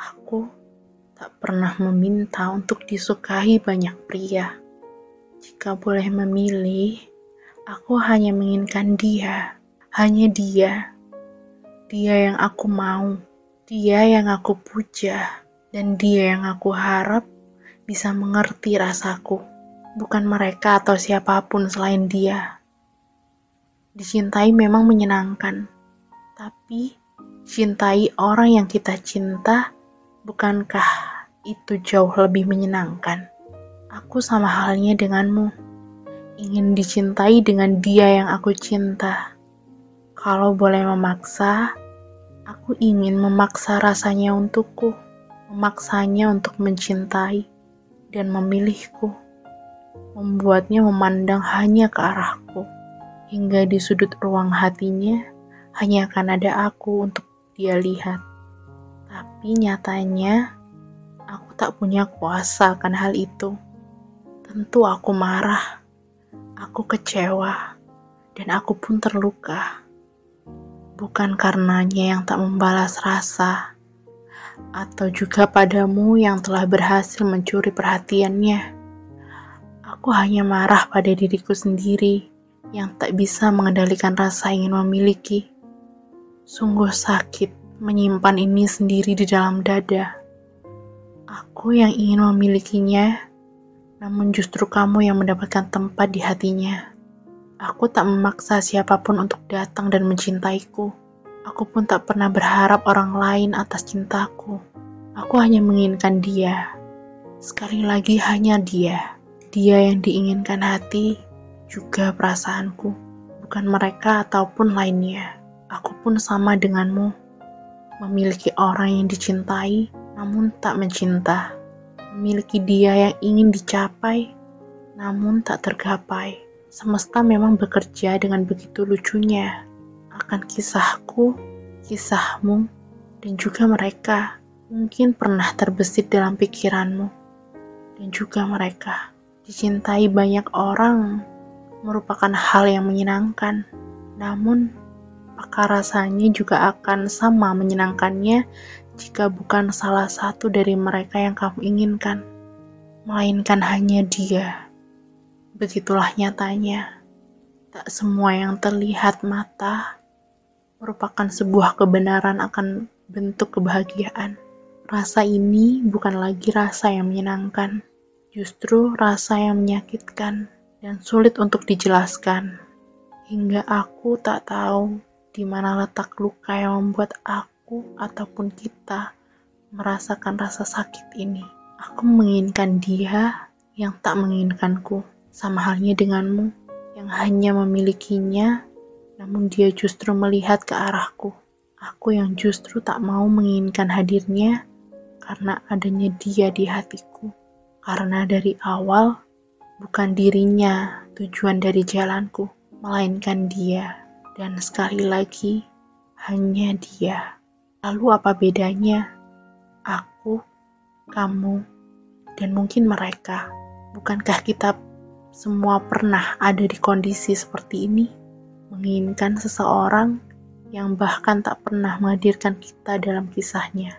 Aku tak pernah meminta untuk disukai banyak pria. Jika boleh memilih, aku hanya menginginkan dia, hanya dia. Dia yang aku mau, dia yang aku puja, dan dia yang aku harap bisa mengerti rasaku. Bukan mereka atau siapa pun selain dia. Dicintai memang menyenangkan, tapi cintai orang yang kita cinta Bukankah itu jauh lebih menyenangkan? Aku sama halnya denganmu. Ingin dicintai dengan dia yang aku cinta. Kalau boleh memaksa, aku ingin memaksa rasanya untukku, memaksanya untuk mencintai dan memilihku, membuatnya memandang hanya ke arahku, hingga di sudut ruang hatinya hanya akan ada aku untuk dia lihat. Tapi nyatanya, aku tak punya kuasa akan hal itu. Tentu aku marah, aku kecewa, dan aku pun terluka. Bukan karenanya yang tak membalas rasa, atau juga padamu yang telah berhasil mencuri perhatiannya. Aku hanya marah pada diriku sendiri yang tak bisa mengendalikan rasa ingin memiliki. Sungguh sakit menyimpan ini sendiri di dalam dada. Aku yang ingin memilikinya, namun justru kamu yang mendapatkan tempat di hatinya. Aku tak memaksa siapa pun untuk datang dan mencintaiku. Aku pun tak pernah berharap orang lain atas cintaku. Aku hanya menginginkan dia. Sekali lagi hanya dia. Dia yang diinginkan hati, juga perasaanku. Bukan mereka ataupun lainnya. Aku pun sama denganmu memiliki orang yang dicintai namun tak mencinta, memiliki dia yang ingin dicapai namun tak tergapai. Semesta memang bekerja dengan begitu lucunya akan kisahku, kisahmu, dan juga mereka mungkin pernah terbesit dalam pikiranmu dan juga mereka. Dicintai banyak orang merupakan hal yang menyenangkan, namun apakah rasanya juga akan sama menyenangkannya jika bukan salah satu dari mereka yang kamu inginkan, melainkan hanya dia. Begitulah nyatanya, tak semua yang terlihat mata merupakan sebuah kebenaran akan bentuk kebahagiaan. Rasa ini bukan lagi rasa yang menyenangkan, justru rasa yang menyakitkan dan sulit untuk dijelaskan. Hingga aku tak tahu di mana letak luka yang membuat aku ataupun kita merasakan rasa sakit ini. Aku menginginkan dia yang tak menginginkanku, sama halnya denganmu yang hanya memilikinya, namun dia justru melihat ke arahku. Aku yang justru tak mau menginginkan hadirnya karena adanya dia di hatiku. Karena dari awal bukan dirinya tujuan dari jalanku, melainkan dia. Dan sekali lagi, hanya dia. Lalu apa bedanya? Aku, kamu, dan mungkin mereka. Bukankah kita semua pernah ada di kondisi seperti ini? Menginginkan seseorang yang bahkan tak pernah menghadirkan kita dalam kisahnya.